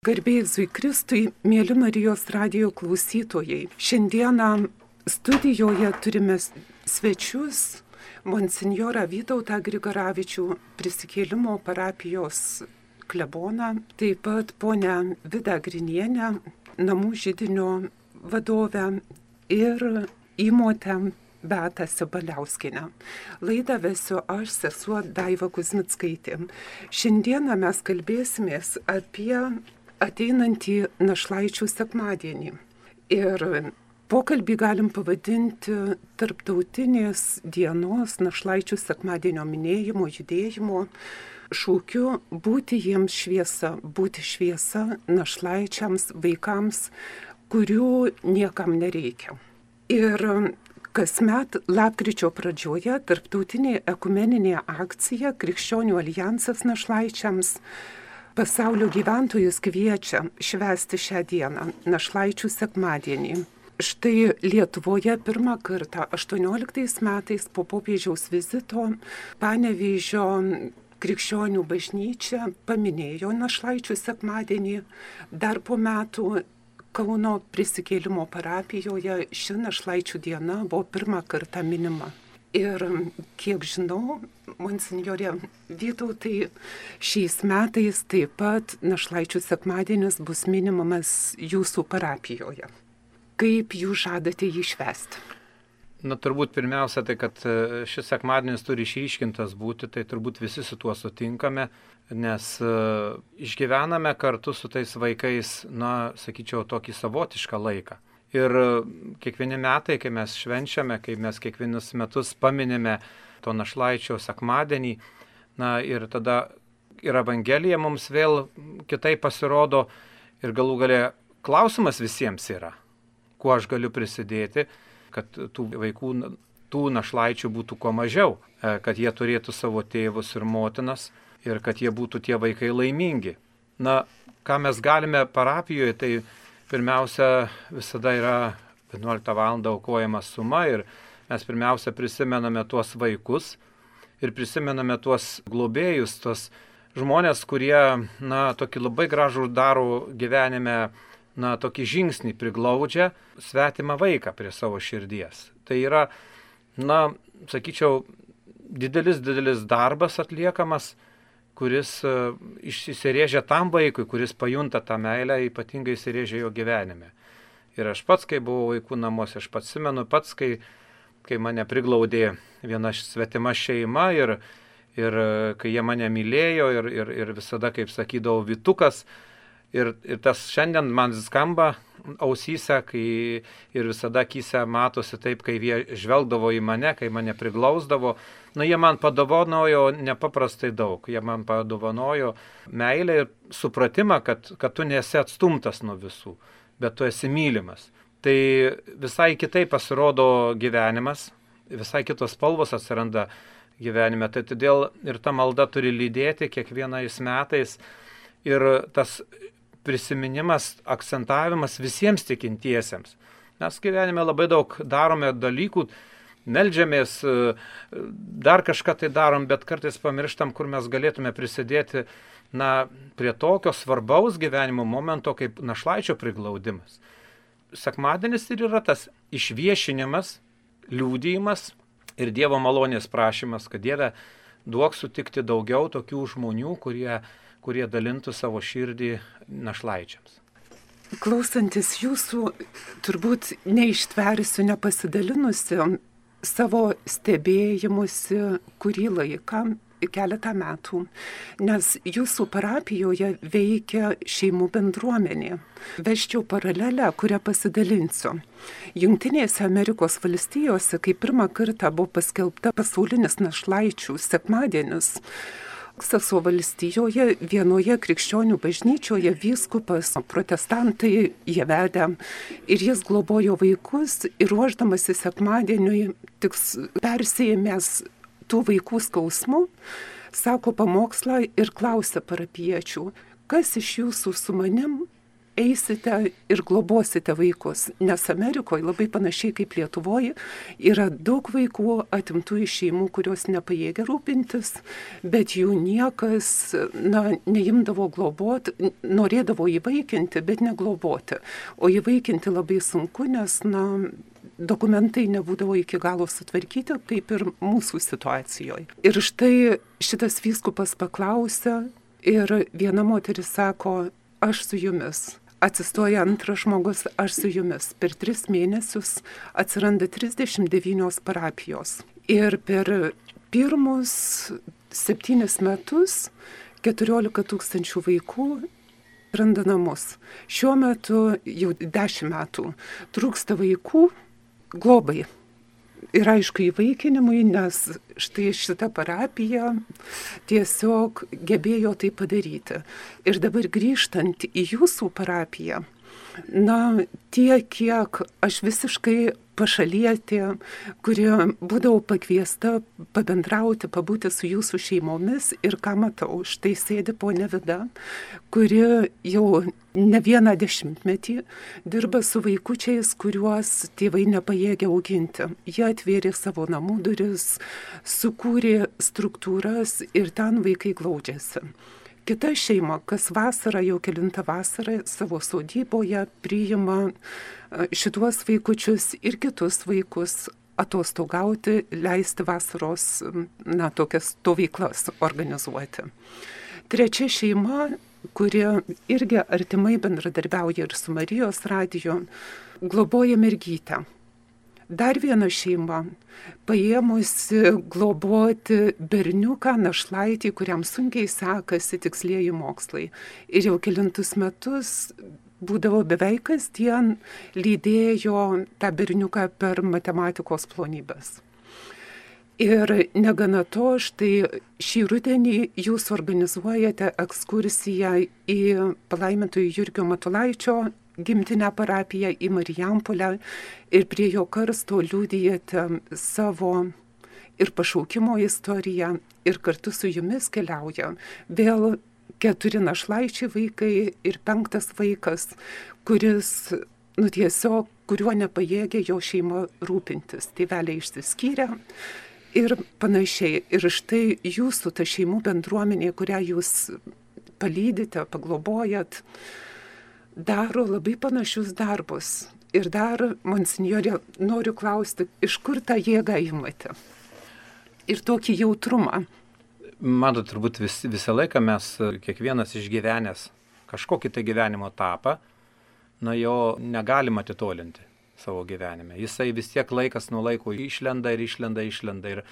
Garbėjai Kristui, mėly Marijos radio klausytojai. Šiandieną studijoje turime svečius monsinjorą Vytautą Grigaravičių prisikėlimo parapijos kleboną, taip pat ponę Vidą Grinienę, namų žydinio vadovę ir įmotę Beata Sebaliauskinę. Laidą vesiu aš, sesuo Daiva Kuzmitskaitė. Šiandieną mes kalbėsimės apie ateinantį našlaičių sekmadienį. Ir pokalbį galim pavadinti tarptautinės dienos našlaičių sekmadienio minėjimo, judėjimo šūkiu būti jiems šviesa, būti šviesa našlaičiams, vaikams, kurių niekam nereikia. Ir Kasmet lapkričio pradžioje tarptautinė ekumeninė akcija Krikščionių alijansas našlaičiams Pasaulio gyventojus kviečia švęsti šią dieną, našlaičių sekmadienį. Štai Lietuvoje pirmą kartą 18 metais po popiežiaus vizito Panevyžio krikščionių bažnyčia paminėjo našlaičių sekmadienį. Dar po metų Kauno prisikėlimo parapijoje ši našlaičių diena buvo pirmą kartą minima. Ir kiek žinau, monsinjorė Vytautai, šiais metais taip pat našlaičių sekmadienis bus minimamas jūsų parapijoje. Kaip jūs žadate jį švęsti? Na turbūt pirmiausia, tai kad e, šis sekmadienis turi išryškintas būti, tai turbūt visi su tuo sutinkame, nes uh, išgyvename kartu su tais vaikais, na, sakyčiau, tokį savotišką laiką. Ir kiekvieni metai, kai mes švenčiame, kai mes kiekvienus metus paminime to našlaičio sekmadienį, na ir tada ir Evangelija mums vėl kitai pasirodo ir galų galę klausimas visiems yra, kuo aš galiu prisidėti, kad tų vaikų, tų našlaičių būtų kuo mažiau, e, kad jie turėtų savo tėvus ir motinas ir kad jie būtų tie vaikai laimingi. Na, ką mes galime parapijoje, tai pirmiausia visada yra 11 val. aukojama suma ir mes pirmiausia prisimename tuos vaikus ir prisimename tuos globėjus, tuos žmonės, kurie, na, tokį labai gražų daro gyvenime, na, tokį žingsnį priglaudžia svetimą vaiką prie savo širdies. Tai yra, na, sakyčiau, didelis, didelis darbas atliekamas kuris e, išsirėžia tam vaikui, kuris pajunta tą meilę, ypatingai įsirėžia jo gyvenime. Ir aš pats, kai buvau vaikų namuose, aš pats simenu, pats, kai, kai mane priglaudė viena svetima šeima ir, ir e, kai jie mane mylėjo ir, ir, ir visada, kaip sakydavau, vitukas. Ir, ir tas šiandien man skamba ausyse, kai ir visada akise matosi taip, kai jie žvelgdavo į mane, kai mane priglausdavo. Na, jie man padovanojo nepaprastai daug. Jie man padovanojo meilę ir supratimą, kad, kad tu nesi atstumtas nuo visų, bet tu esi mylimas. Tai visai kitaip pasirodo gyvenimas, visai kitos spalvos atsiranda gyvenime. Tai todėl ir ta malda turi lydėti kiekvienais metais. Ir tas prisiminimas, akcentavimas visiems tikintiesiems. Mes gyvenime labai daug darome dalykų, melžiamės, dar kažką tai darom, bet kartais pamirštam, kur mes galėtume prisidėti na, prie tokio svarbaus gyvenimo momento kaip našlaičio priglaudimas. Sekmadienis ir yra tas išviešinimas, liūdėjimas ir Dievo malonės prašymas, kad Dieve duok sutikti daugiau tokių žmonių, kurie kurie dalintų savo širdį našlaičiams. Klausantis jūsų, turbūt neištversiu, nepasidalinusi savo stebėjimusi kurį laiką, keletą metų, nes jūsų parapijoje veikia šeimų bendruomenė. Veščiau paralelę, kurią pasidalinsiu. Junktinėse Amerikos valstijose, kai pirmą kartą buvo paskelbta pasaulinis našlaičių sekmadienis, Teksaso valstijoje vienoje krikščionių bažnyčioje vyskupas, protestantai jie vedė ir jis globojo vaikus ir ruoždamasi sekmadieniui tik persėjęs tų vaikų skausmų, sako pamokslą ir klausia parapiečių, kas iš jūsų su manim eisite ir globosite vaikus. Nes Amerikoje labai panašiai kaip Lietuvoje yra daug vaikų atimtų iš šeimų, kurios nepajėgia rūpintis, bet jų niekas na, neimdavo globoti, norėdavo įvaikinti, bet negloboti. O įvaikinti labai sunku, nes na, dokumentai nebūdavo iki galo sutvarkyti, kaip ir mūsų situacijoje. Ir štai šitas vyskupas paklausė ir viena moteris sako, aš su jumis. Atsistoja antras žmogus, aš su jumis. Per tris mėnesius atsiranda 39 parapijos. Ir per pirmus septynis metus 14 tūkstančių vaikų randa namus. Šiuo metu jau 10 metų trūksta vaikų globai. Ir aišku įvaikinimui, nes štai šita parapija tiesiog gebėjo tai padaryti. Ir dabar grįžtant į jūsų parapiją, na, tiek, kiek aš visiškai pašalietė, kuri būdavau pakviesta pabendrauti, pabūti su jūsų šeimomis ir ką matau, štai sėdi ponė Vida, kuri jau ne vieną dešimtmetį dirba su vaikučiais, kuriuos tėvai nepajėgia auginti. Jie atvėrė savo namų duris, sukūrė struktūras ir ten vaikai glaudžiasi. Kita šeima, kas vasarą, jau kilintą vasarą savo sodyboje priima šituos vaikučius ir kitus vaikus atostogauti, leisti vasaros, na, tokias stovyklas organizuoti. Trečia šeima, kuri irgi artimai bendradarbiauja ir su Marijos radiju, globoja mergytę. Dar viena šeima, paėmusi globoti berniuką našlaitį, kuriam sunkiai sekasi tikslieji mokslai. Ir jau kilintus metus būdavo beveik kasdien lydėjo tą berniuką per matematikos plonybės. Ir negana to, štai šį rudenį jūs organizuojate ekskursiją į palaimintojų Jurgio Matulaičio gimtinę parapiją į Marijampolę ir prie jo karsto liūdijate savo ir pašaukimo istoriją ir kartu su jumis keliauja vėl keturi našlaičiai vaikai ir penktas vaikas, kuris, nu tiesiog, kuriuo nepajėgė jo šeima rūpintis. Tėveliai išsiskyrė ir panašiai. Ir štai jūsų ta šeimų bendruomenė, kurią jūs palydite, paglobojat, daro labai panašius darbus. Ir dar, monsinjorė, noriu klausti, iš kur tą jėgą įmate? Ir tokį jautrumą. Matot, turbūt vis, visą laiką mes, kiekvienas išgyvenęs kažkokį tai gyvenimo etapą, nuo jo negalima atitolinti savo gyvenime. Jisai vis tiek laikas nuo laiko išlenda ir išlenda, išlenda. Ir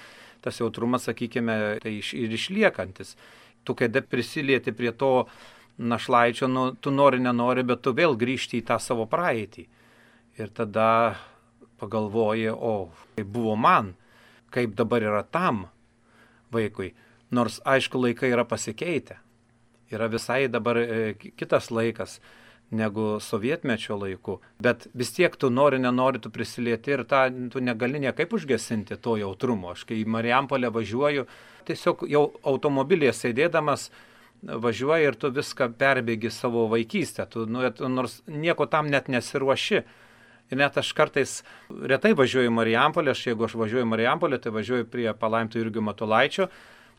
tas jautrumas, sakykime, tai iš, ir išliekantis. Tu, kai prisilieti prie to našlaičio, nu, tu nori, nenori, bet tu vėl grįžti į tą savo praeitį. Ir tada pagalvoji, o kaip buvo man, kaip dabar yra tam vaikui. Nors aišku laikai yra pasikeitę. Yra visai dabar e, kitas laikas negu sovietmečio laiku, bet vis tiek tu nori, nenori, tu prisilieti ir tą tu negali niekaip užgesinti to jautrumo. Aš kai į Marijampolę važiuoju, tiesiog jau automobilėje sėdėdamas važiuoji ir tu viską perbėgi savo vaikystę, tu, nu, nors nieko tam net nesiruoši. Ir net aš kartais retai važiuoju į Marijampolę, aš jeigu aš važiuoju į Marijampolę, tai važiuoju prie palaimtų Irgio Matulaičio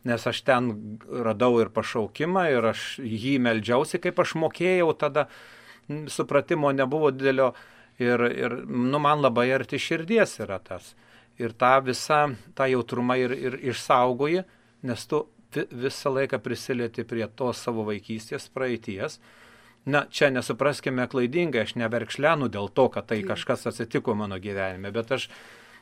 nes aš ten radau ir pašaukimą, ir aš jį meldžiausi, kaip aš mokėjau, tada supratimo nebuvo didelio ir, ir nu, man labai arti širdies yra tas. Ir tą visą, tą jautrumą ir, ir išsaugoji, nes tu visą laiką prisilieti prie tos savo vaikystės praeities. Na, čia nesupraskime klaidingai, aš neverkšlenu dėl to, kad tai kažkas atsitiko mano gyvenime, bet aš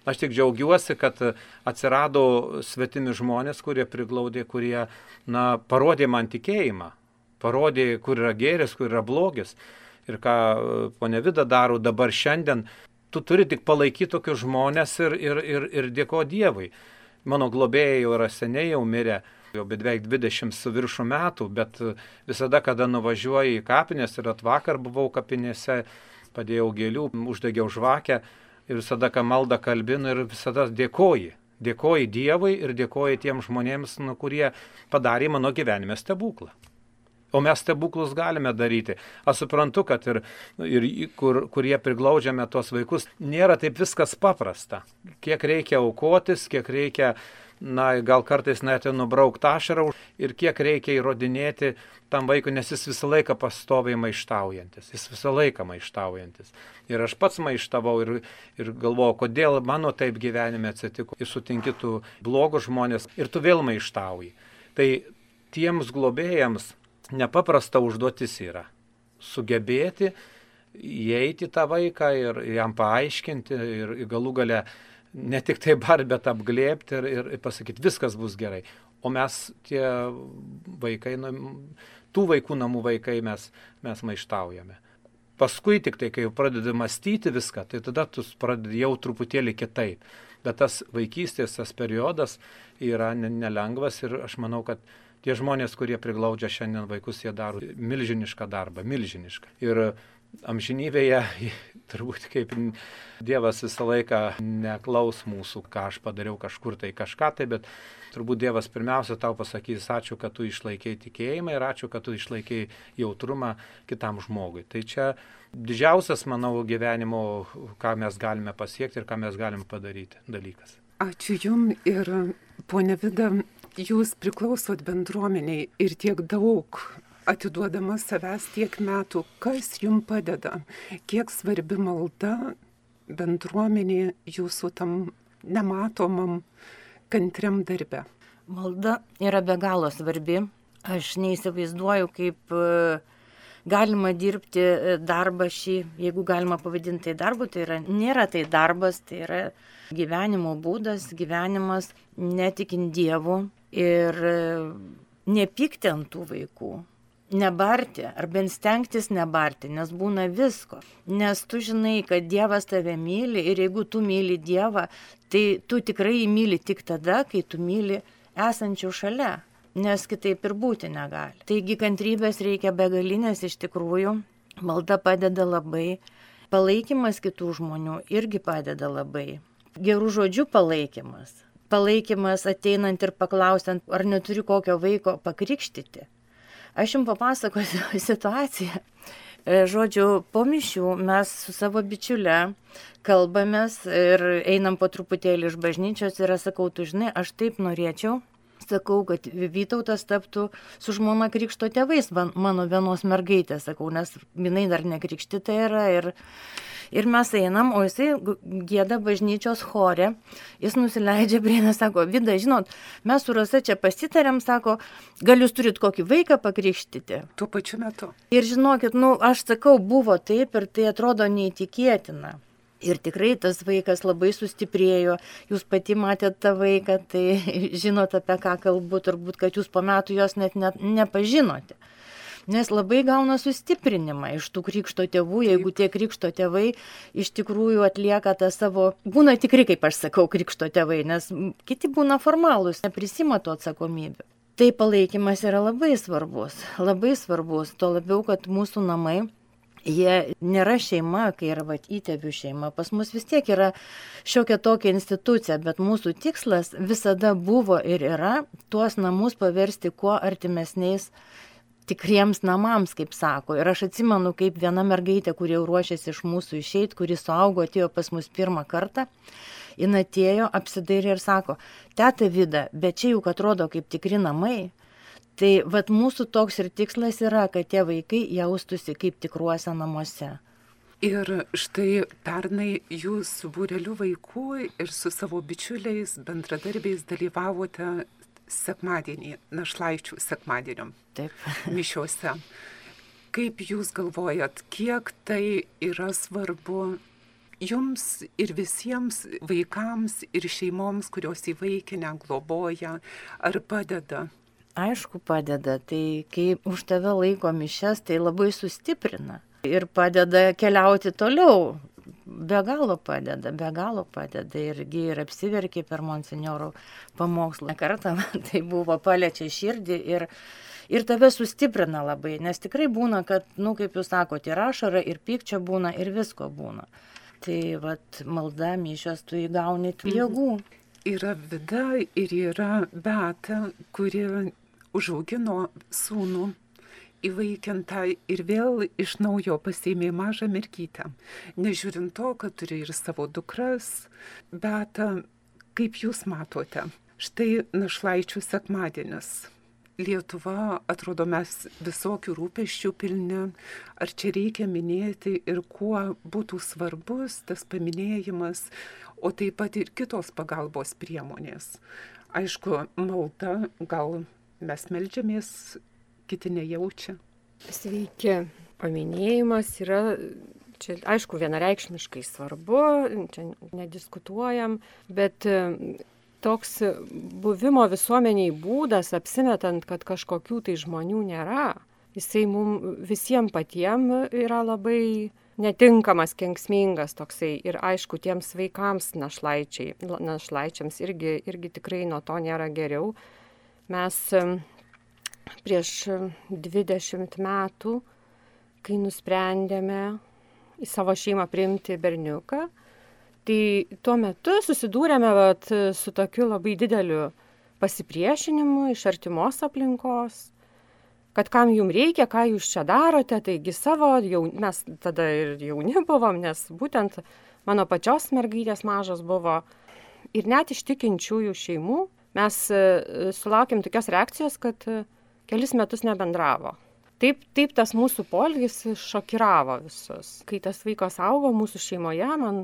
Aš tik džiaugiuosi, kad atsirado svetimi žmonės, kurie priglaudė, kurie na, parodė man tikėjimą, parodė, kur yra gėris, kur yra blogis. Ir ką e, ponė Vida daro dabar šiandien, tu turi tik palaikyti tokius žmonės ir, ir, ir, ir dėko Dievui. Mano globėjai jau yra seniai jau mirę, jau beveik 20 su viršų metų, bet visada, kada nuvažiuoju į kapinės ir atvakar buvau kapinėse, padėjau gėlių, uždegiau žvakę, ir visada, ką maldą kalbinu ir visada dėkoji. Dėkoji Dievui ir dėkoji tiem žmonėms, nu, kurie padarė mano gyvenime stebuklą. O mes stebuklus galime daryti. Aš suprantu, kad ir, ir kur, kurie priglaudžiame tuos vaikus, nėra taip viskas paprasta. Kiek reikia aukotis, kiek reikia na, gal kartais net ir nubraukti ašarą ir kiek reikia įrodinėti tam vaikui, nes jis visą laiką pastoviai maištaujantis, jis visą laiką maištaujantis. Ir aš pats maištavau ir, ir galvojau, kodėl mano taip gyvenime atsitiko. Ir sutinki tu blogus žmonės ir tu vėl maištauji. Tai tiems globėjams nepaprasta užduotis yra sugebėti įeiti tą vaiką ir jam paaiškinti ir galų gale ne tik tai bar, bet apglėpti ir, ir, ir pasakyti, viskas bus gerai. O mes tie vaikai, nu, tų vaikų namų vaikai mes, mes maištaujame. Paskui tik tai, kai jau pradedi mąstyti viską, tai tada tu pradedi jau truputėlį kitaip. Bet tas vaikystės, tas periodas yra nelengvas ir aš manau, kad tie žmonės, kurie priglaudžia šiandien vaikus, jie daro milžinišką darbą, milžinišką. Ir amžinybėje, turbūt kaip Dievas visą laiką neklaus mūsų, ką aš padariau kažkur tai kažką tai, bet turbūt Dievas pirmiausia tau pasakys ačiū, kad tu išlaikėjai tikėjimą ir ačiū, kad tu išlaikėjai jautrumą kitam žmogui. Tai čia didžiausias, manau, gyvenimo, ką mes galime pasiekti ir ką mes galime padaryti dalykas. Ačiū Jum ir ponia Vida, jūs priklausot bendruomeniai ir tiek daug atiduodama savęs tiek metų, kas jum padeda, kiek svarbi malda bendruomenė jūsų tam nematomam, kantriam darbe. Malda yra be galo svarbi. Aš neįsivaizduoju, kaip e, galima dirbti e, darbą šį, jeigu galima pavadinti tai darbu, tai yra, nėra tai darbas, tai yra gyvenimo būdas, gyvenimas netikint Dievu ir e, nepykti ant tų vaikų, nebarti, ar bent stengtis nebarti, nes būna visko. Nes tu žinai, kad Dievas tave myli ir jeigu tu myli Dievą, tai tu tikrai jį myli tik tada, kai tu myli esančių šalia, nes kitaip ir būti negali. Taigi kantrybės reikia begalinės iš tikrųjų, malda padeda labai, palaikymas kitų žmonių irgi padeda labai. Gerų žodžių palaikymas. Palaikymas ateinant ir paklausiant, ar neturi kokio vaiko pakrikštyti Aš jums papasakosiu situaciją. E, žodžiu, po mišių mes su savo bičiule kalbamės ir einam po truputėlį iš bažnyčios ir aš sakau, tu žinai, aš taip norėčiau, sakau, kad Vytautas taptų su žmona krikšto tėvais, mano vienos mergaitės, sakau, nes jinai dar nekrikštita yra ir Ir mes einam, o jisai gėda bažnyčios chore, jis nusileidžia prie nes, sako, Vida, žinot, mes su Rasa čia pasitarėm, sako, gal jūs turit kokį vaiką pakrikštyti. Tuo pačiu metu. Ir žinokit, nu, aš sakau, buvo taip ir tai atrodo neįtikėtina. Ir tikrai tas vaikas labai sustiprėjo, jūs pati matėte tą vaiką, tai žinote apie ką kalbu, turbūt, kad jūs po metų jos net, net nepažinote. Nes labai gauna sustiprinimą iš tų krikšto tėvų, jeigu tie krikšto tėvai iš tikrųjų atlieka tą savo, būna tikri, kaip aš sakau, krikšto tėvai, nes kiti būna formalūs, neprisima to atsakomybę. Tai palaikymas yra labai svarbus, labai svarbus, tuo labiau, kad mūsų namai jie nėra šeima, kai yra vat, įtėvių šeima. Pas mus vis tiek yra šiokia tokia institucija, bet mūsų tikslas visada buvo ir yra tuos namus paversti kuo artimesniais tikriems namams, kaip sako. Ir aš atsimenu, kaip viena mergaitė, kuri jau ruošėsi iš mūsų išeiti, kuri suaugo, atėjo pas mus pirmą kartą, jin atėjo, apsidairė ir sako, teta vida, bet čia juk atrodo kaip tikri namai. Tai vad mūsų toks ir tikslas yra, kad tie vaikai jaustųsi kaip tikruose namuose. Ir štai pernai jūs su būreliu vaikų ir su savo bičiuliais, bendradarbiais dalyvavote sekmadienį, našlaičių sekmadieniom. Taip. Mišiuose. Kaip Jūs galvojat, kiek tai yra svarbu jums ir visiems vaikams ir šeimoms, kurios įvaikinę, globoja, ar padeda? Aišku, padeda. Tai kai už tave laiko mišes, tai labai sustiprina ir padeda keliauti toliau be galo padeda, be galo padeda irgi ir apsiverkė per monsinjorų pamokslą. Kartą tai buvo paliečia širdį ir, ir tave sustiprina labai, nes tikrai būna, kad, nu, kaip jūs sakote, ir ašara, ir pykčia būna, ir visko būna. Tai vad malda mišios tu įgauni tų mhm. Yra vida ir yra beta, kuri užaugino sūnų įvaikinta ir vėl iš naujo pasiėmė mažą mergytę. Nežiūrint to, kad turi ir savo dukras, bet kaip jūs matote, štai našlaičių sekmadienis. Lietuva, atrodo, mes visokių rūpeščių pilni. Ar čia reikia minėti ir kuo būtų svarbus tas paminėjimas, o taip pat ir kitos pagalbos priemonės. Aišku, malda, gal mes melžiamės, kiti nejaučia. Sveiki, paminėjimas yra, čia aišku, vienareikšmiškai svarbu, čia nediskutuojam, bet toks buvimo visuomeniai būdas, apsimetant, kad kažkokių tai žmonių nėra, jisai mums visiems patiems yra labai netinkamas, kenksmingas toksai. Ir aišku, tiems vaikams našlaičiai, našlaičiams irgi, irgi tikrai nuo to nėra geriau. Mes prieš 20 metų, kai nusprendėme į savo šeimą priimti berniuką, Tai tuo metu susidūrėme vat, su tokiu labai dideliu pasipriešinimu iš artimos aplinkos, kad kam jums reikia, ką jūs čia darote, taigi savo, jau, mes tada ir jauni buvom, nes būtent mano pačios mergaitės mažos buvo ir net iš tikinčiųjų šeimų mes e, sulaukėm tokios reakcijos, kad e, kelis metus nebendravo. Taip, taip tas mūsų polgis šokiravo visus. Kai tas vaikas augo mūsų šeimoje, man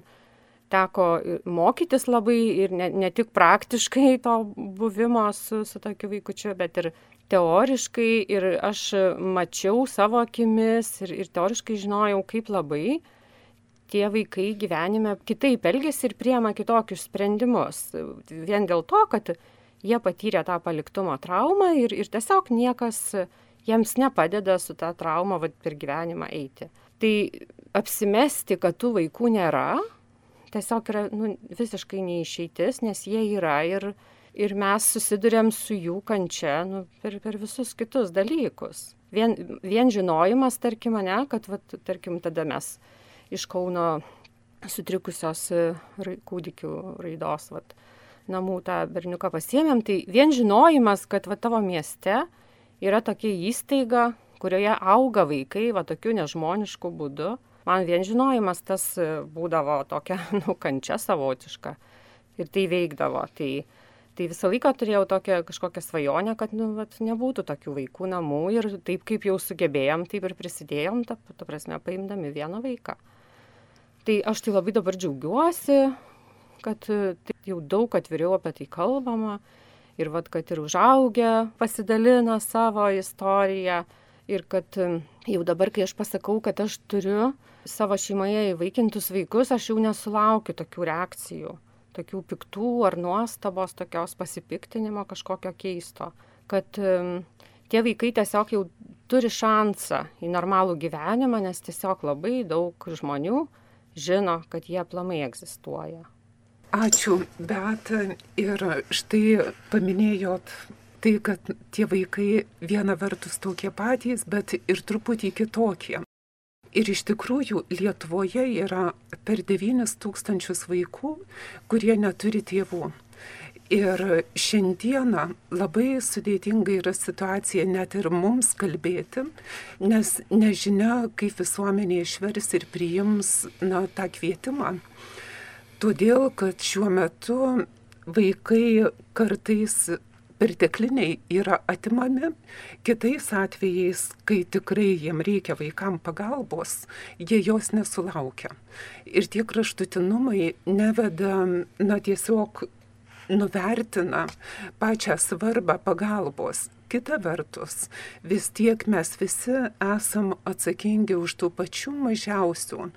teko mokytis labai ir ne, ne tik praktiškai to buvimo su, su tokiu vaikučiu, bet ir teoriškai. Ir aš mačiau savo akimis ir, ir teoriškai žinojau, kaip labai tie vaikai gyvenime kitaip elgesi ir priema kitokius sprendimus. Vien dėl to, kad jie patyrė tą paliktumo traumą ir, ir tiesiog niekas jiems nepadeda su tą traumą vat, per gyvenimą eiti. Tai apsimesti, kad tų vaikų nėra, tiesiog yra nu, visiškai neišeitis, nes jie yra ir, ir mes susidurėm su jų kančia nu, per, per visus kitus dalykus. Vien, vien žinojimas, tarkim, ne, kad, vat, tarkim, tada mes iš Kauno sutrikusios kūdikių raidos vat, namų tą berniuką pasiemėm, tai vien žinojimas, kad va, tavo mieste yra tokia įstaiga, kurioje auga vaikai va tokiu nežmonišku būdu, man vien žinojimas tas e, būdavo tokia, nu, kančia savotiška. Ir tai veikdavo. Tai, tai visą laiką turėjau tokią kažkokią svajonę, kad, nu, vat, nebūtų tokių vaikų namų. Ir taip kaip jau sugebėjom, taip ir prisidėjom, ta, ta prasme, paimdami vieną vaiką. Tai aš tai labai dabar džiaugiuosi, kad tai jau daug atviriau apie tai kalbama. Ir vad, kad ir užaugę pasidalina savo istoriją. Ir kad e, jau dabar, kai aš pasakau, kad aš turiu savo šeimoje įvaikintus vaikus, aš jau nesulaukiu tokių reakcijų, tokių piktų ar nuostabos, tokios pasipiktinimo kažkokio keisto, kad tie vaikai tiesiog jau turi šansą į normalų gyvenimą, nes tiesiog labai daug žmonių žino, kad jie aplamai egzistuoja. Ačiū, bet ir štai paminėjot tai, kad tie vaikai viena vertus tokie patys, bet ir truputį kitokie. Ir iš tikrųjų Lietuvoje yra per 9 tūkstančius vaikų, kurie neturi tėvų. Ir šiandieną labai sudėtinga yra situacija net ir mums kalbėti, nes nežinia, kaip visuomenė išvers ir priims na, tą kvietimą. Todėl, kad šiuo metu vaikai kartais pertekliniai yra atimami, kitais atvejais, kai tikrai jiem reikia vaikam pagalbos, jie jos nesulaukia. Ir tie kraštutinumai neveda, na tiesiog nuvertina pačią svarbą pagalbos. Kita vertus, vis tiek mes visi esam atsakingi už tų pačių mažiausių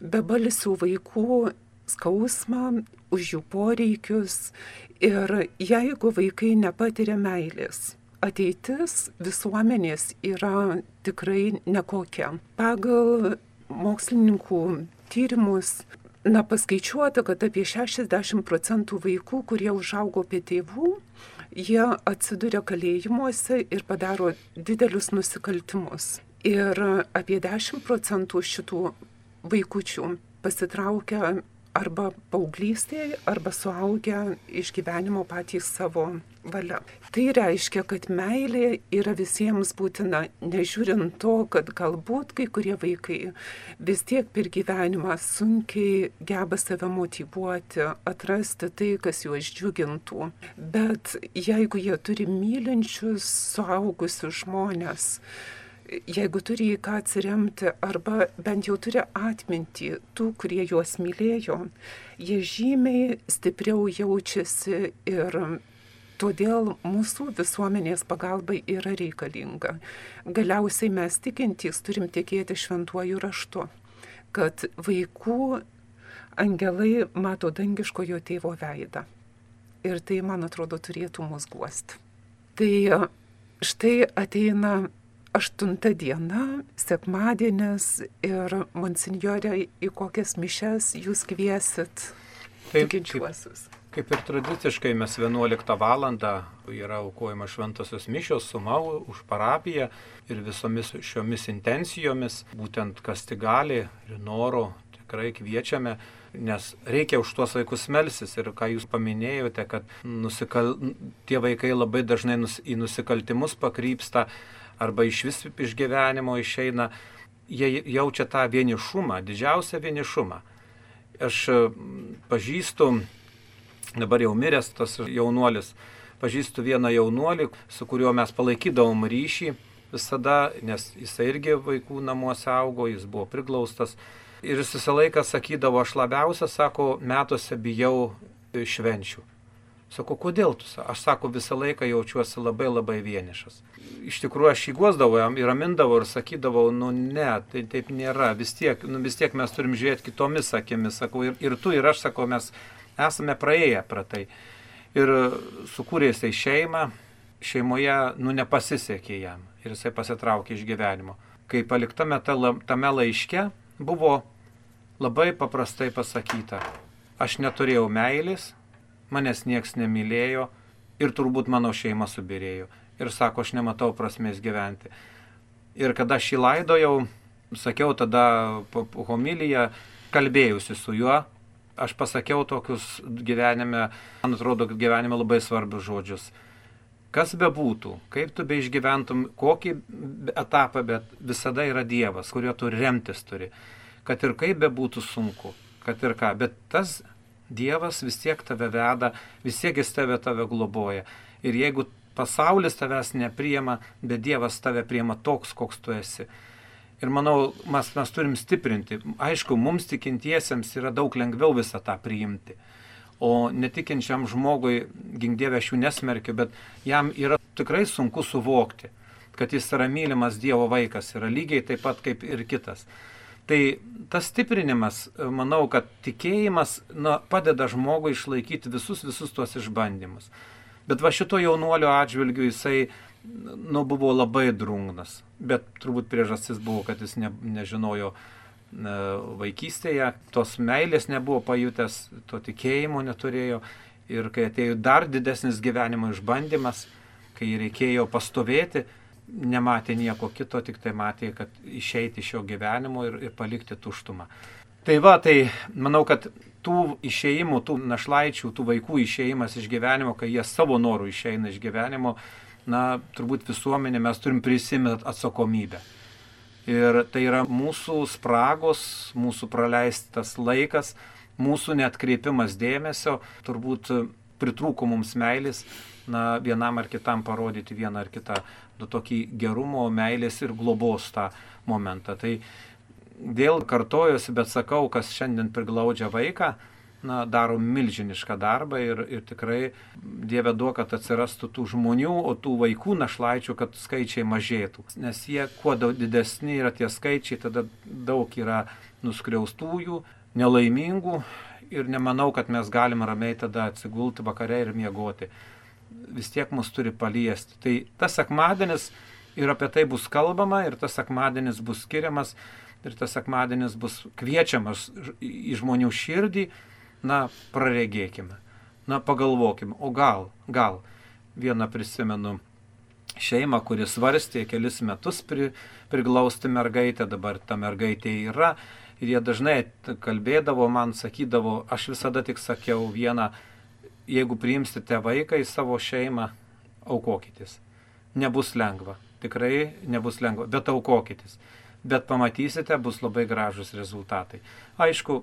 bebalsių vaikų skausmą, už jų poreikius Ir jeigu vaikai nepatiria meilės, ateitis visuomenės yra tikrai nekokia. Pagal mokslininkų tyrimus, na, paskaičiuota, kad apie 60 procentų vaikų, kurie užaugo apie tėvų, jie atsiduria kalėjimuose ir padaro didelius nusikaltimus. Ir apie 10 procentų šitų vaikučių pasitraukia arba paauglystėje, arba suaugę iš gyvenimo patys savo valia. Tai reiškia, kad meilė yra visiems būtina, nežiūrint to, kad galbūt kai kurie vaikai vis tiek per gyvenimą sunkiai geba save motivuoti, atrasti tai, kas juos džiugintų. Bet jeigu jie turi mylinčius, suaugusius žmonės, jeigu turi į ką atsiremti arba bent jau turi atmintį tų, kurie juos mylėjo, jie žymiai stipriau jaučiasi ir Todėl mūsų visuomenės pagalba yra reikalinga. Galiausiai mes tikintys turim tikėti šventuoju raštu, kad vaikų angelai mato dangiškojo tėvo veidą. Ir tai, man atrodo, turėtų mus guosti. Tai štai ateina aštunta diena, sekmadienis ir monsinjorė į kokias mišes jūs kviesit tikinčiuosius. Kaip ir tradiciškai mes 11 val. yra aukojama šventosios mišios suma už parapiją ir visomis šiomis intencijomis, būtent kas tik gali ir noro tikrai kviečiame, nes reikia už tuos vaikus melsis ir ką jūs paminėjote, kad nusikal... tie vaikai labai dažnai nus... į nusikaltimus pakrypsta arba iš vis iš gyvenimo išeina, jie jaučia tą vienišumą, didžiausią vienišumą. Aš pažįstu dabar jau miręs tas jaunuolis. Pažįstu vieną jaunuolį, su kuriuo mes palaikydavom ryšį visada, nes jisai irgi vaikų namuose augo, jis buvo priglaustas. Ir jis visą laiką sakydavo, aš labiausia, sako, metuose bijau švenčių. Sako, kodėl tu? Aš sako, visą laiką jaučiuosi labai labai vienišas. Iš tikrųjų, aš įguosdavau ir ramindavau ir sakydavau, nu ne, tai taip nėra, vis tiek, nu, vis tiek mes turim žiūrėti kitomis akimis, sakau, ir, ir tu, ir aš, sakau, mes esame praėję pra tai. Ir sukūrė jisai šeimą, šeimoje, nu, nepasisekė jam ir jisai pasitraukė iš gyvenimo. Kai paliktame tame laiške buvo labai paprastai pasakyta, aš neturėjau meilės, manęs nieks nemylėjo ir turbūt mano šeima subirėjo. Ir sako, aš nematau prasmės gyventi. Ir kada aš jį laidojau, sakiau tada homiliją, kalbėjusi su juo, aš pasakiau tokius gyvenime, man atrodo, gyvenime labai svarbius žodžius. Kas bebūtų, kaip tu be išgyventum, kokį etapą, bet visada yra Dievas, kuriuo tu remtis turi. Kad ir kaip bebūtų sunku, kad ir ką, bet tas Dievas vis tiek tave veda, vis tiek jis tave tave globoja. Ir jeigu pasaulis tavęs nepriema, bet Dievas tave priema toks, koks tu esi. Ir manau, mes, mes turim stiprinti. Aišku, mums tikintiesiems yra daug lengviau visą tą priimti. O netikinčiam žmogui, gingdėvė aš jų nesmerkiu, bet jam yra tikrai sunku suvokti, kad jis yra mylimas Dievo vaikas, yra lygiai taip pat kaip ir kitas. Tai tas stiprinimas, manau, kad tikėjimas nu, padeda žmogui išlaikyti visus, visus tuos išbandymus. Bet va šito jaunuolio atžvilgiu jisai nu, buvo labai drungnas. Bet turbūt priežastis buvo, kad jis ne, nežinojo ne, vaikystėje, tos meilės nebuvo pajutęs, to tikėjimo neturėjo. Ir kai atėjo dar didesnis gyvenimo išbandymas, kai reikėjo pastovėti, nematė nieko kito, tik tai matė, kad išeiti iš šio gyvenimo ir, ir palikti tuštumą. Tai va, tai manau, kad tų išėjimų, tų našlaičių, tų vaikų išėjimas iš gyvenimo, kai jie savo norų išeina iš gyvenimo, na, turbūt visuomenė mes turim prisimti atsakomybę. Ir tai yra mūsų spragos, mūsų praleistas laikas, mūsų netkreipimas dėmesio, turbūt pritrūko mums meilės, na, vienam ar kitam parodyti vieną ar kitą tokį gerumo, meilės ir globos tą momentą. Tai dėl kartojosi, bet sakau, kas šiandien priglaudžia vaiką, na, daro milžinišką darbą ir, ir tikrai Dieve duok, kad atsirastų tų žmonių, o tų vaikų našlaičių, kad skaičiai mažėtų. Nes jie kuo didesni yra tie skaičiai, tada daug yra nuskriaustųjų, nelaimingų ir nemanau, kad mes galime ramiai tada atsigulti vakare ir miegoti. Vis tiek mus turi paliesti. Tai tas sekmadienis ir apie tai bus kalbama ir tas sekmadienis bus skiriamas ir tas sekmadienis bus kviečiamas į žmonių širdį na, praregėkime, na, pagalvokime, o gal, gal, vieną prisimenu šeimą, kuris svarstė kelis metus pri, priglausti mergaitę, dabar ta mergaitė yra. Ir jie dažnai kalbėdavo, man sakydavo, aš visada tik sakiau vieną, jeigu priimsite vaiką į savo šeimą, aukokitės. Nebus lengva, tikrai nebus lengva, bet aukokitės. Bet pamatysite, bus labai gražus rezultatai. Aišku,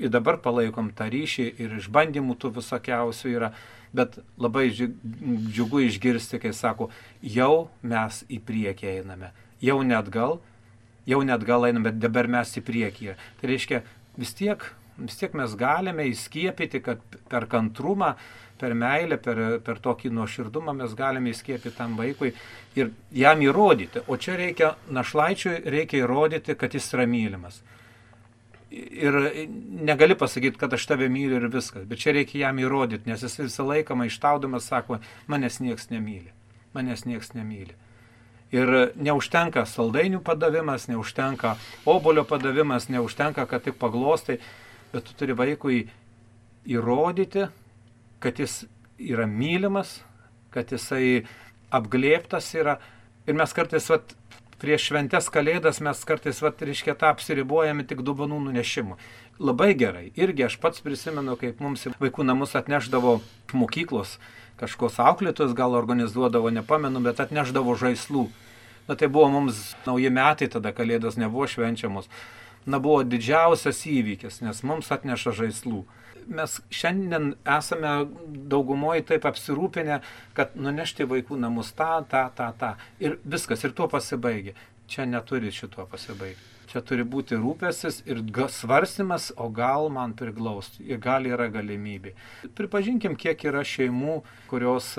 ir dabar palaikom tą ryšį ir išbandymų tų visokiausių yra, bet labai džiugu išgirsti, kai sako, jau mes į priekį einame, jau net gal, jau net gal einame, bet dabar mes į priekį. Tai reiškia, vis tiek, vis tiek mes galime įskiepyti, kad per kantrumą, per meilę, per, per tokį nuoširdumą mes galime įskiepyti tam vaikui ir jam įrodyti. O čia reikia, našlaičiui reikia įrodyti, kad jis yra mylimas. Ir negali pasakyti, kad aš tave myliu ir viskas, bet čia reikia jam įrodyti, nes jis visą laiką maištaudamas sako, manęs nieks nemyli. Manęs nieks nemyli. Ir neužtenka saldainių padavimas, neužtenka obolio padavimas, neužtenka, kad tik paglostai, bet tu turi vaikui įrodyti, kad jis yra mylimas, kad jisai apglėptas yra. Ir mes kartais, vat, prieš šventės kalėdas mes kartais, vat, reiškia, tą apsiribuojame tik dubanų nunešimu. Labai gerai. Irgi aš pats prisimenu, kaip mums vaikų namus atneždavo mokyklos kažkos auklėtojus, gal organizuodavo, nepamenu, bet atneždavo žaislų. Na tai buvo mums nauji metai, tada kalėdos nebuvo švenčiamos. Na buvo didžiausias įvykis, nes mums atneša žaislų mes šiandien esame daugumoje taip apsirūpinę, kad nunešti vaikų namus tą, tą, tą, tą. Ir viskas, ir tuo pasibaigia. Čia neturi šituo pasibaigti. Čia turi būti rūpesis ir svarstymas, o gal man priglausti. Ir gal yra galimybė. Pripažinkim, kiek yra šeimų, kurios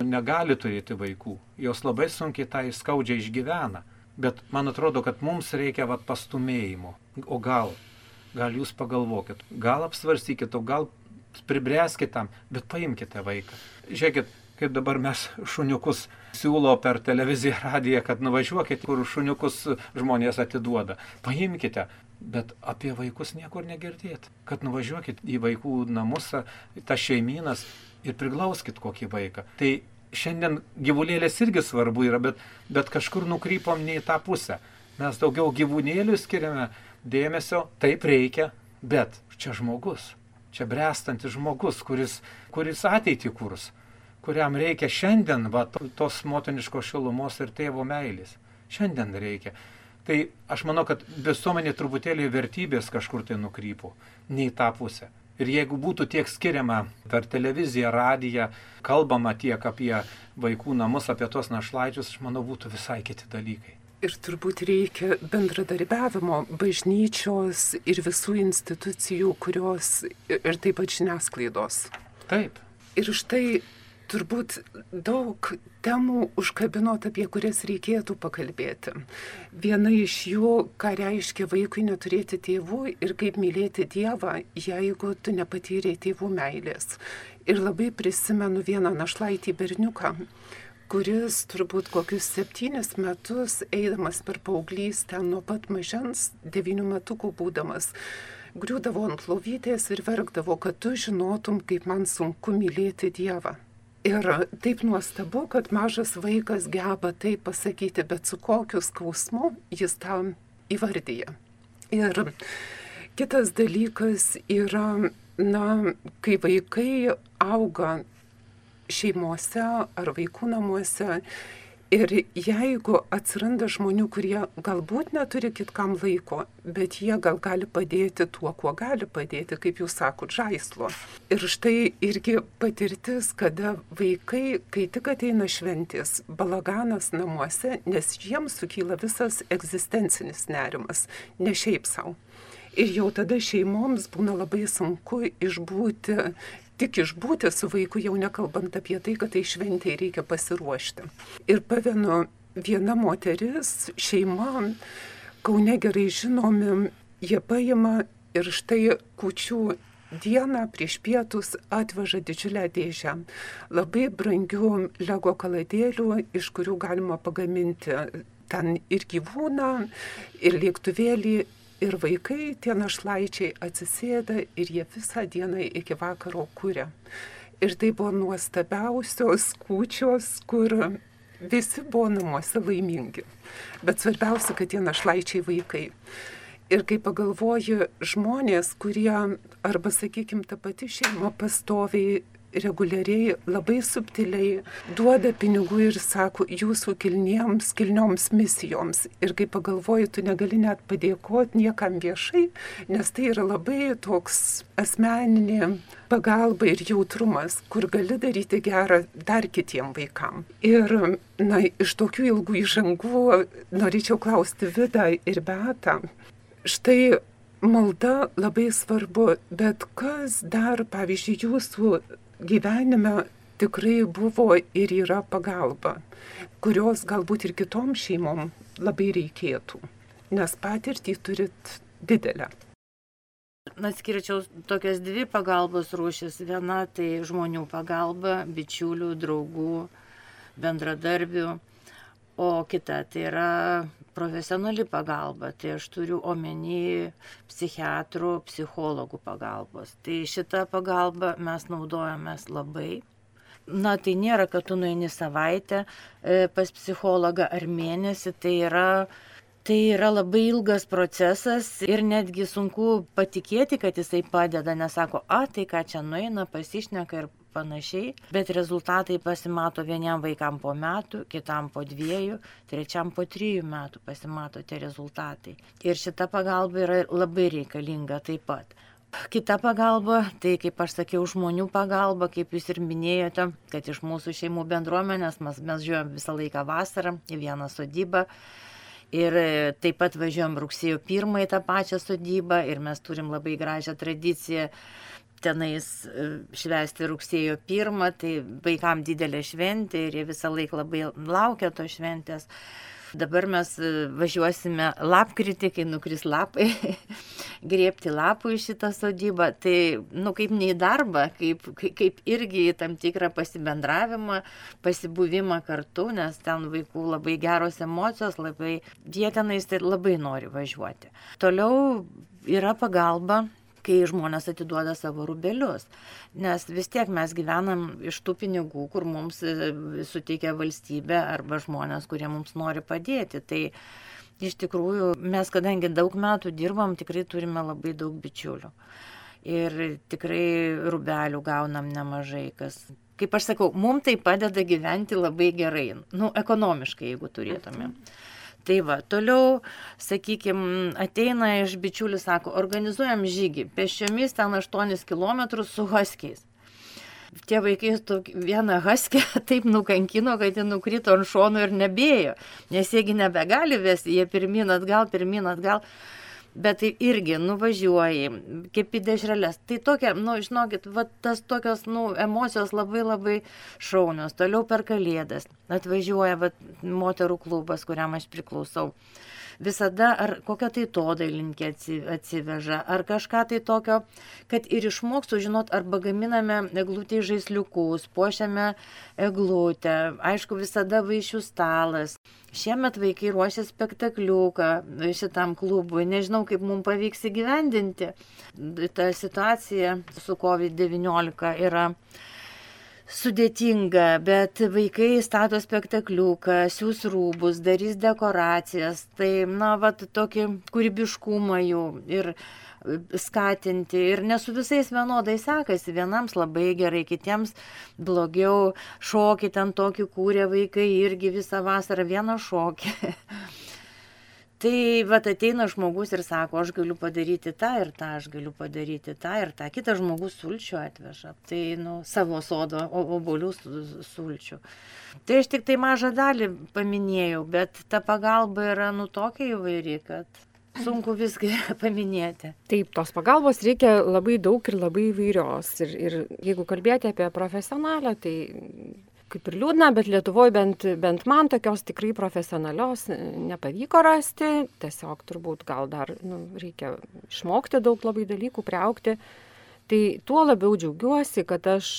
negali turėti vaikų. Jos labai sunkiai tą įskaudžiai išgyvena. Bet man atrodo, kad mums reikia vat, pastumėjimo. O gal gal jūs pagalvokit, gal apsvarstykit, o gal pribręskit tam, bet paimkite vaiką. Žiūrėkit, kaip dabar mes šuniukus siūlo per televiziją, radiją, kad nuvažiuokit, kur šuniukus žmonės atiduoda. Paimkite, bet apie vaikus niekur negirdėt. Kad nuvažiuokit į vaikų namus, tas šeiminas ir priglauskit kokį vaiką. Tai šiandien gyvulėlės irgi svarbu yra, bet, bet kažkur nukrypom ne į tą pusę. Mes daugiau gyvūnėlių skiriame dėmesio, taip reikia, bet čia žmogus, čia brestantis žmogus, kuris, kuris ateitį kurs, kuriam reikia šiandien va, tos motiniškos šilumos ir tėvo meilės. Šiandien reikia. Tai aš manau, kad visuomenė truputėlį vertybės kažkur tai nukrypo, ne į tą pusę. Ir jeigu būtų tiek skiriama per televiziją, radiją, kalbama tiek apie vaikų namus, apie tos našlaičius, aš manau, būtų visai kiti dalykai. Ir turbūt reikia bendradarbiavimo bažnyčios ir visų institucijų, kurios ir taip pat žiniasklaidos. Taip. Ir štai turbūt daug temų užkabinot, apie kurias reikėtų pakalbėti. Viena iš jų, ką reiškia vaikui neturėti tėvų ir kaip mylėti Dievą, jeigu tu nepatyrei tėvų meilės. Ir labai prisimenu vieną našlaitį berniuką kuris turbūt kokius septynis metus eidamas per paauglystę nuo pat mažens, devynių metukų būdamas, griūdavo ant lovytės ir verkdavo, kad tu žinotum, kaip man sunku mylėti Dievą. Ir taip nuostabu, kad mažas vaikas geba tai pasakyti, bet su kokiu skausmu jis tam įvardyja. Ir kitas dalykas yra, na, kai vaikai auga šeimose ar vaikų namuose. Ir jeigu atsiranda žmonių, kurie galbūt neturi kitkam laiko, bet jie gal gali padėti tuo, kuo gali padėti, kaip jūs sakot, žaislo. Ir štai irgi patirtis, kada vaikai, kai tik ateina šventis, balaganas namuose, nes jiems sukyla visas egzistencinis nerimas, ne šiaip savo. Ir jau tada šeimoms būna labai sunku išbūti tik išbūti su vaiku, jau nekalbant apie tai, kad tai šventėjai reikia pasiruošti. Ir pavenu, viena moteris, šeima, Kaune gerai žinomi, jie paima ir štai kučių dieną prieš pietus atveža didžiulę dėžę labai brangių lego kaladėlių, iš kurių galima pagaminti ten ir gyvūną, ir lėktuvėlį, Ir vaikai, tie našlaičiai atsisėda ir jie visą dieną iki vakaro kūrė. Ir tai buvo nuostabiausios kūčios, kur visi buvo namuose laimingi. Bet svarbiausia, kad tie našlaičiai vaikai. Ir kai pagalvoju, žmonės, kurie, arba sakykime, ta pati šeima pastoviai reguliariai, labai subtiliai duoda pinigų ir sako jūsų kilniems, kilnioms misijoms. Ir kai pagalvoju, tu negali net padėkoti niekam viešai, nes tai yra labai toks asmeninė pagalba ir jautrumas, kur gali daryti gerą dar kitiem vaikam. Ir, na, iš tokių ilgų įžangų norėčiau klausti Vidą ir Betą. Štai malda labai svarbu, bet kas dar, pavyzdžiui, jūsų gyvenime tikrai buvo ir yra pagalba, kurios galbūt ir kitom šeimom labai reikėtų, nes patirtį turit didelę. Atskirčiau tokias dvi pagalbos rūšis. Viena tai žmonių pagalba, bičiulių, draugų, bendradarbių, o kita tai yra profesionali pagalba, tai aš turiu omeny psichiatrų, psichologų pagalbos. Tai šitą pagalbą mes naudojamės labai. Na, tai nėra, kad tu nueini savaitę e, pas psichologą ar mėnesį, tai yra Tai yra labai ilgas procesas ir netgi sunku patikėti, kad jisai padeda, nesako, a, tai ką čia nueina, pasišneka ir panašiai, bet rezultatai pasimato vieniem vaikam po metų, kitam po dviejų, trečiam po trijų metų pasimato tie rezultatai. Ir šita pagalba yra labai reikalinga taip pat. Kita pagalba, tai kaip aš sakiau, žmonių pagalba, kaip jūs ir minėjote, kad iš mūsų šeimų bendruomenės mes, mes žiūrėjom visą laiką vasarą į vieną sodybą. Ir taip pat važiuojam rugsėjo pirmą į tą pačią sodybą ir mes turim labai gražią tradiciją tenais e, švęsti rugsėjo pirmą, tai vaikam didelė šventė ir jie visą laiką labai laukia to šventės. Dabar mes e, važiuosime lapkritį, kai nukris lapai, griepti lapų į šitą sodybą. Tai, nu, kaip ne į darbą, kaip, kaip irgi į tam tikrą pasibendravimą, pasibuvimą kartu, nes ten vaikų labai geros emocijos, labai jie tenais tai labai nori važiuoti. Toliau yra pagalba kai žmonės atiduoda savo rubelius. Nes vis tiek mes gyvenam iš tų pinigų, kur mums e, suteikia valstybė arba žmonės, kurie mums nori padėti. Tai iš tikrųjų mes, kadangi daug metų dirbam, tikrai turime labai daug bičiulių. Ir tikrai rubelių gaunam nemažai, kas kaip aš sakau, mums tai padeda gyventi labai gerai, nu, ekonomiškai, jeigu turėtumėm. Mm. Tai va, toliau, sakykime, ateina iš bičiulių, sako, organizuojam žygį, pešiomis ten 8 km su huskiais. Tie vaikai vieną huskę taip nukankino, kad jie nukrito ant šono ir nebėjo, nes jiegi nebegali vesti, jie pirmin atgal, pirmin atgal bet tai irgi nuvažiuoji, kepi dešrelės. Tai tokia, nu, žinokit, va, tas tokios, nu, emocijos labai labai šaunios. Toliau per kalėdas atvažiuoja va, moterų klubas, kuriam aš priklausau visada ar kokią tai todailinkė atsiveža, ar kažką tai tokio, kad ir išmokstų žinot, arba gaminame eglutį žaisliukus, puošiame eglutę, aišku, visada vaišių stalas. Šiemet vaikai ruošia spektakliuką šitam klubui, nežinau, kaip mums pavyks įgyvendinti. Ta situacija su COVID-19 yra sudėtinga, bet vaikai stato spektakliuką, siūs rūbus, darys dekoracijas, tai, na, va, tokį kūrybiškumą jų ir skatinti. Ir ne su visais vienodai sekasi, vienams labai gerai, kitiems blogiau. Šokį ten tokį kūrė vaikai irgi visą vasarą vieną šokį. Tai vat ateina žmogus ir sako, aš galiu padaryti tą ir tą, aš galiu padaryti tą ir tą. Kitas žmogus sulčių atveža. Tai, nu, savo sodo obolių sulčių. Tai aš tik tai mažą dalį paminėjau, bet ta pagalba yra, nu, tokia įvairi, kad sunku viską paminėti. Taip, tos pagalbos reikia labai daug ir labai įvairios. Ir, ir jeigu kalbėti apie profesionalę, tai kaip ir liūdna, bet Lietuvoje bent, bent man tokios tikrai profesionalios nepavyko rasti. Tiesiog turbūt gal dar nu, reikia išmokti daug labai dalykų, priaukti. Tai tuo labiau džiaugiuosi, kad aš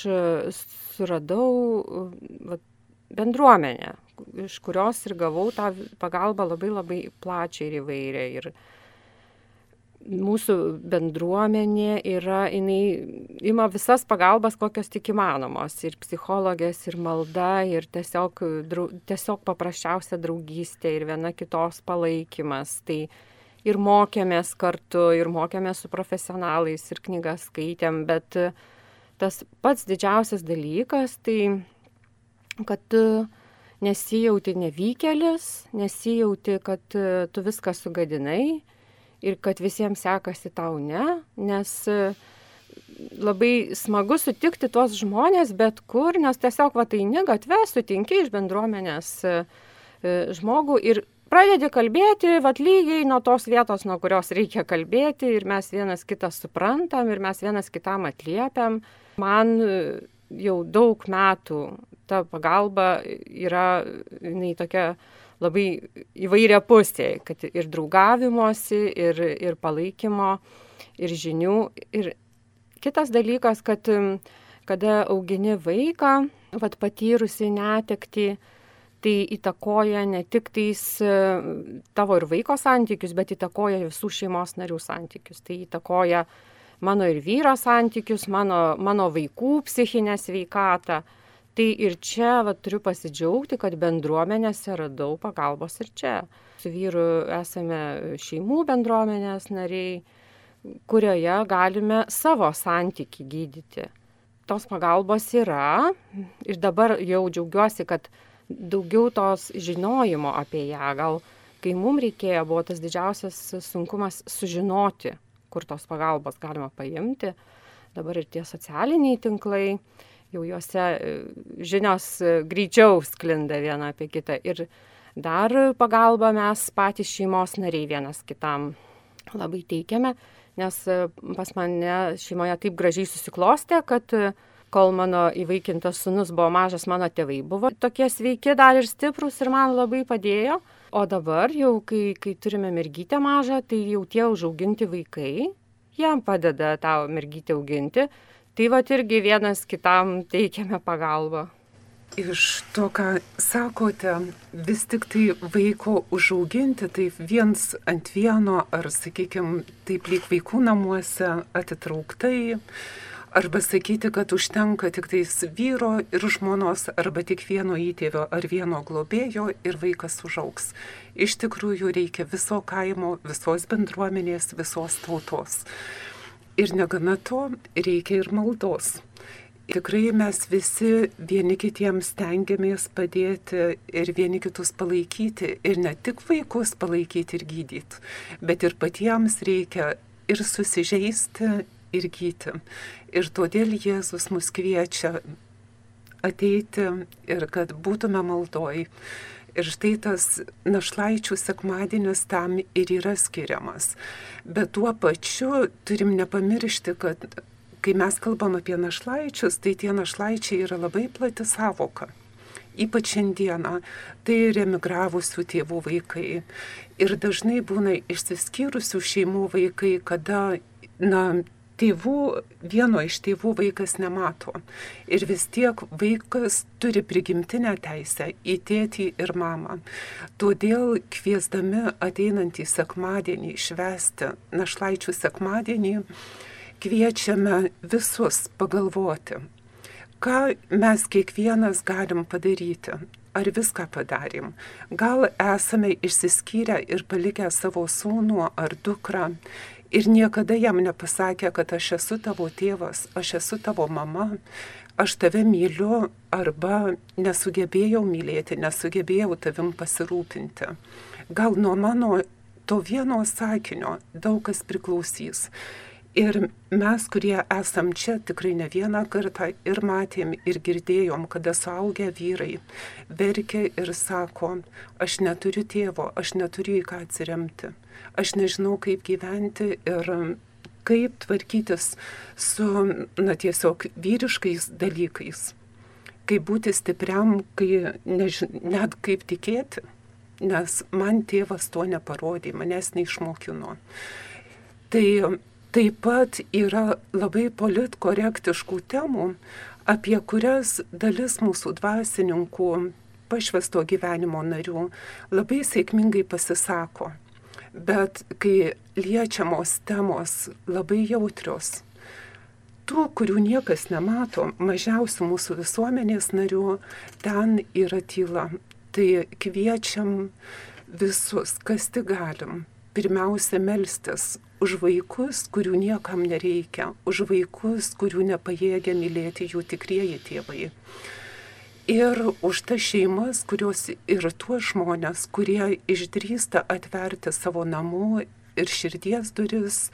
suradau va, bendruomenę, iš kurios ir gavau tą pagalbą labai labai plačiai ir įvairią. Ir, mūsų bendruomenė yra, jinai ima visas pagalbas, kokios tik įmanomos. Ir psichologės, ir malda, ir tiesiog, tiesiog paprasčiausia draugystė, ir viena kitos palaikymas. Tai ir mokėmės kartu, ir mokėmės su profesionalais, ir knygas skaitėm, bet tas pats didžiausias dalykas, tai kad tu nesijauti nevykėlis, nesijauti, kad tu viską sugadinai ir kad visiems sekasi tau ne, nes labai smagu sutikti tuos žmonės bet kur, nes tiesiog va tai negatve sutinki iš bendruomenės žmogų ir pradedi kalbėti, vat lygiai nuo tos vietos, nuo kurios reikia kalbėti ir mes vienas kitą suprantam ir mes vienas kitam atliepiam. Man e, jau daug metų ta pagalba yra, jinai tokia labai įvairia pusė, kad ir draugavimosi, ir, ir palaikymo, ir žinių. Ir kitas dalykas, kad kada augini vaiką, vat patyrusi netekti, tai įtakoja ne tik tais e, tavo ir vaiko santykius, bet įtakoja visų šeimos narių santykius. Tai įtakoja mano ir vyro santykius, mano, mano vaikų psichinę sveikatą. Tai ir čia va, turiu pasidžiaugti, kad bendruomenėse radau pagalbos ir čia. Su vyru esame šeimų bendruomenės nariai, kurioje galime savo santyki gydyti. Tos pagalbos yra ir dabar jau džiaugiuosi, kad daugiau tos žinojimo apie ją. Gal kai mums reikėjo, buvo tas didžiausias sunkumas sužinoti, kur tos pagalbos galima paimti. Dabar ir tie socialiniai tinklai, jau juose e, žinios e, greičiau sklinda viena apie kitą. Ir dar pagalbą mes patys šeimos nariai vienas kitam labai teikiame, nes e, pas mane šeimoje taip gražiai susiklostė, kad kol mano įvaikintas sunus buvo mažas, mano tėvai buvo tokie sveiki dar ir stiprus ir man labai padėjo. O dabar jau, kai, kai turime mergytę mažą, tai jau tie užauginti vaikai, jam padeda tą mergytę auginti. Tai va irgi vienas kitam teikiame pagalbą. Iš to, ką sakote, vis tik tai vaiko užauginti, tai viens ant vieno, ar sakykime, taip lyg vaikų namuose atitrauktai, Arba sakyti, kad užtenka tik tais vyro ir žmonos, arba tik vieno įtėvio ar vieno globėjo ir vaikas užauks. Iš tikrųjų reikia viso kaimo, visos bendruomenės, visos tautos. Ir negana to, reikia ir maldos. Tikrai mes visi vieni kitiems stengiamės padėti ir vieni kitus palaikyti. Ir ne tik vaikus palaikyti ir gydyti, bet ir patiems reikia ir susižeisti, ir gyti. Ir todėl Jėzus mus kviečia ateiti ir kad būtume maldoj. Ir štai tas našlaičių sekmadienis tam ir yra skiriamas. Bet tuo pačiu turim nepamiršti, kad kai mes kalbam apie našlaičius, tai tie našlaičiai yra labai plati savoka. Ypač šiandieną tai ir emigravusių tėvų vaikai. Ir dažnai būna išsiskyrusių šeimų vaikai, kada na, tėvų, vieno iš tėvų vaikas nemato. Ir vis tiek vaikas turi prigimtinę teisę į tėtį ir mamą. Todėl kviesdami ateinantį sekmadienį švesti našlaičių sekmadienį, kviečiame visus pagalvoti, ką mes kiekvienas galim padaryti. Ar viską padarėm? Gal esame išsiskyrę ir palikę savo sūnų ar dukrą ir niekada jam nepasakė, kad aš esu tavo tėvas, aš esu tavo mama, aš tave myliu arba nesugebėjau mylėti, nesugebėjau tavim pasirūpinti. Gal nuo mano to vieno sakinio daug kas priklausys. Ir mes, kurie esam čia tikrai ne vieną kartą ir matėm ir girdėjom, kada suaugę vyrai verkia ir sako, aš neturiu tėvo, aš neturiu į ką atsiremti, aš nežinau kaip gyventi ir kaip tvarkytis su, na tiesiog, vyriškais dalykais, kaip būti stipriam, kai nežin, net kaip tikėti, nes man tėvas to neparodė, manęs neišmokino. Tai Taip pat yra labai politkorektiškų temų, apie kurias dalis mūsų dvasininkų, pašvesto gyvenimo narių labai sėkmingai pasisako. Bet kai liečiamos temos labai jautrios, tų, kurių niekas nemato, mažiausių mūsų visuomenės narių, ten yra tyla. Tai kviečiam visus, kas tik galim, pirmiausia melstis už vaikus, kurių niekam nereikia, už vaikus, kurių nepajėgia mylėti jų tikrieji tėvai. Ir už tas šeimas, kurios ir tuos žmonės, kurie išdrįsta atverti savo namų ir širdies duris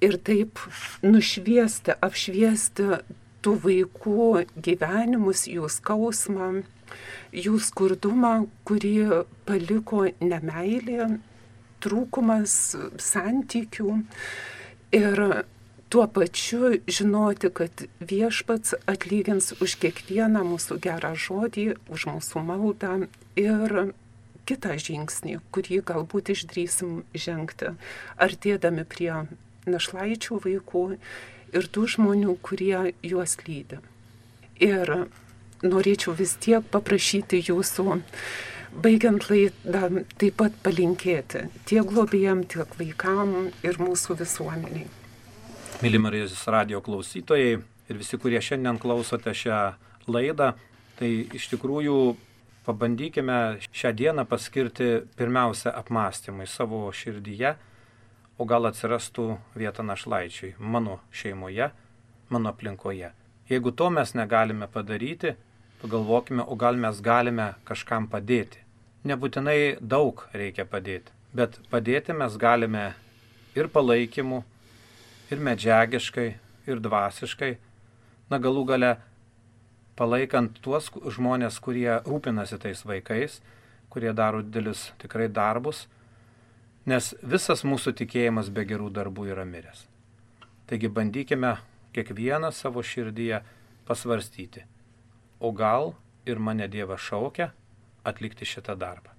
ir taip nušviesti, apšviesti tų vaikų gyvenimus, jų skausmą, jų skurdumą, kurį paliko nemailė, trūkumas santykių. Ir tuo pačiu žinoti, kad viešpats atlygins už kiekvieną mūsų gerą žodį, už mūsų maldą ir kitą žingsnį, kurį galbūt išdrysim žengti, artėdami prie našlaičių vaikų ir tų žmonių, kurie juos lydi. Ir norėčiau vis tiek paprašyti jūsų, baigiant laidą, taip pat palinkėti tiek globėjam, tiek vaikam ir mūsų visuomeniai. Mėly Marijos radio klausytojai ir visi, kurie šiandien klausote šią laidą, tai iš tikrųjų pabandykime šią dieną paskirti pirmiausia apmąstymui savo širdyje, o gal atsirastų vieta našlaičiui mano šeimoje, mano aplinkoje. Jeigu to mes negalime padaryti, pagalvokime, o gal mes galime kažkam padėti. Nebūtinai daug reikia padėti, bet padėti mes galime ir palaikymu, ir medžiagiškai, ir dvasiškai. Na galų gale palaikant tuos žmonės, kurie rūpinasi tais vaikais, kurie daro didelius tikrai darbus, nes visas mūsų tikėjimas be gerų darbų yra miręs. Taigi bandykime kiekvieną savo širdyje pasvarstyti, o gal ir mane Dievas šaukia atlikti šitą darbą.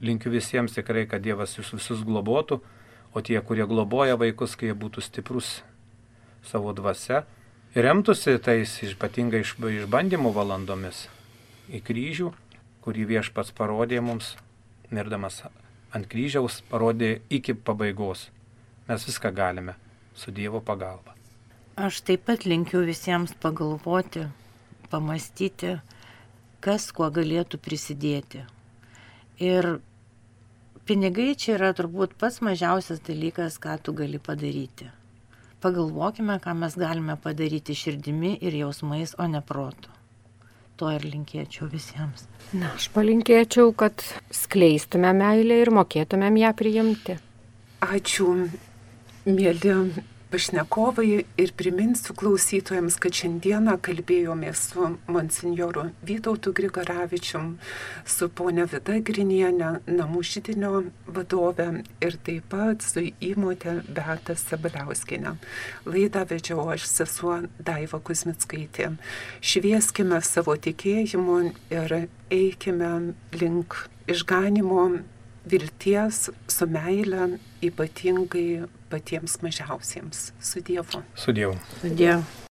Linkiu visiems tikrai, kad Dievas jūs visus globotų, o tie, kurie globoja vaikus, kai jie būtų stiprus savo dvasia, remtųsi tais ypatingai išbandymų valandomis į kryžių, kurį viešpats parodė mums, mirdamas ant kryžiaus, parodė iki pabaigos. Mes viską galime su Dievo pagalba. Aš taip pat linkiu visiems pagalvoti, pamastyti, kas kuo galėtų prisidėti. Ir pinigai čia yra turbūt pats mažiausias dalykas, ką tu gali padaryti. Pagalvokime, ką mes galime padaryti širdimi ir jausmais, o ne protu. To ir linkėčiau visiems. Na, aš palinkėčiau, kad skleistume meilę ir mokėtumėm ją priimti. Ačiū, mėly pašnekovai ir priminsiu klausytojams, kad šiandieną kalbėjome su monsinjoru Vytautu Grigaravičium, su ponia Vida Grinienė, namų žydinio vadove ir taip pat su įmotė Beata Sabaliauskinė. Laidą vedžiau aš sesuo Daiva Kuzmitskaitė. Švieskime savo tikėjimu ir eikime link išganimo vilties, su meile, ypatingai patiems mažiausiems. Su Dievu. Su Dievu. Su Dievu.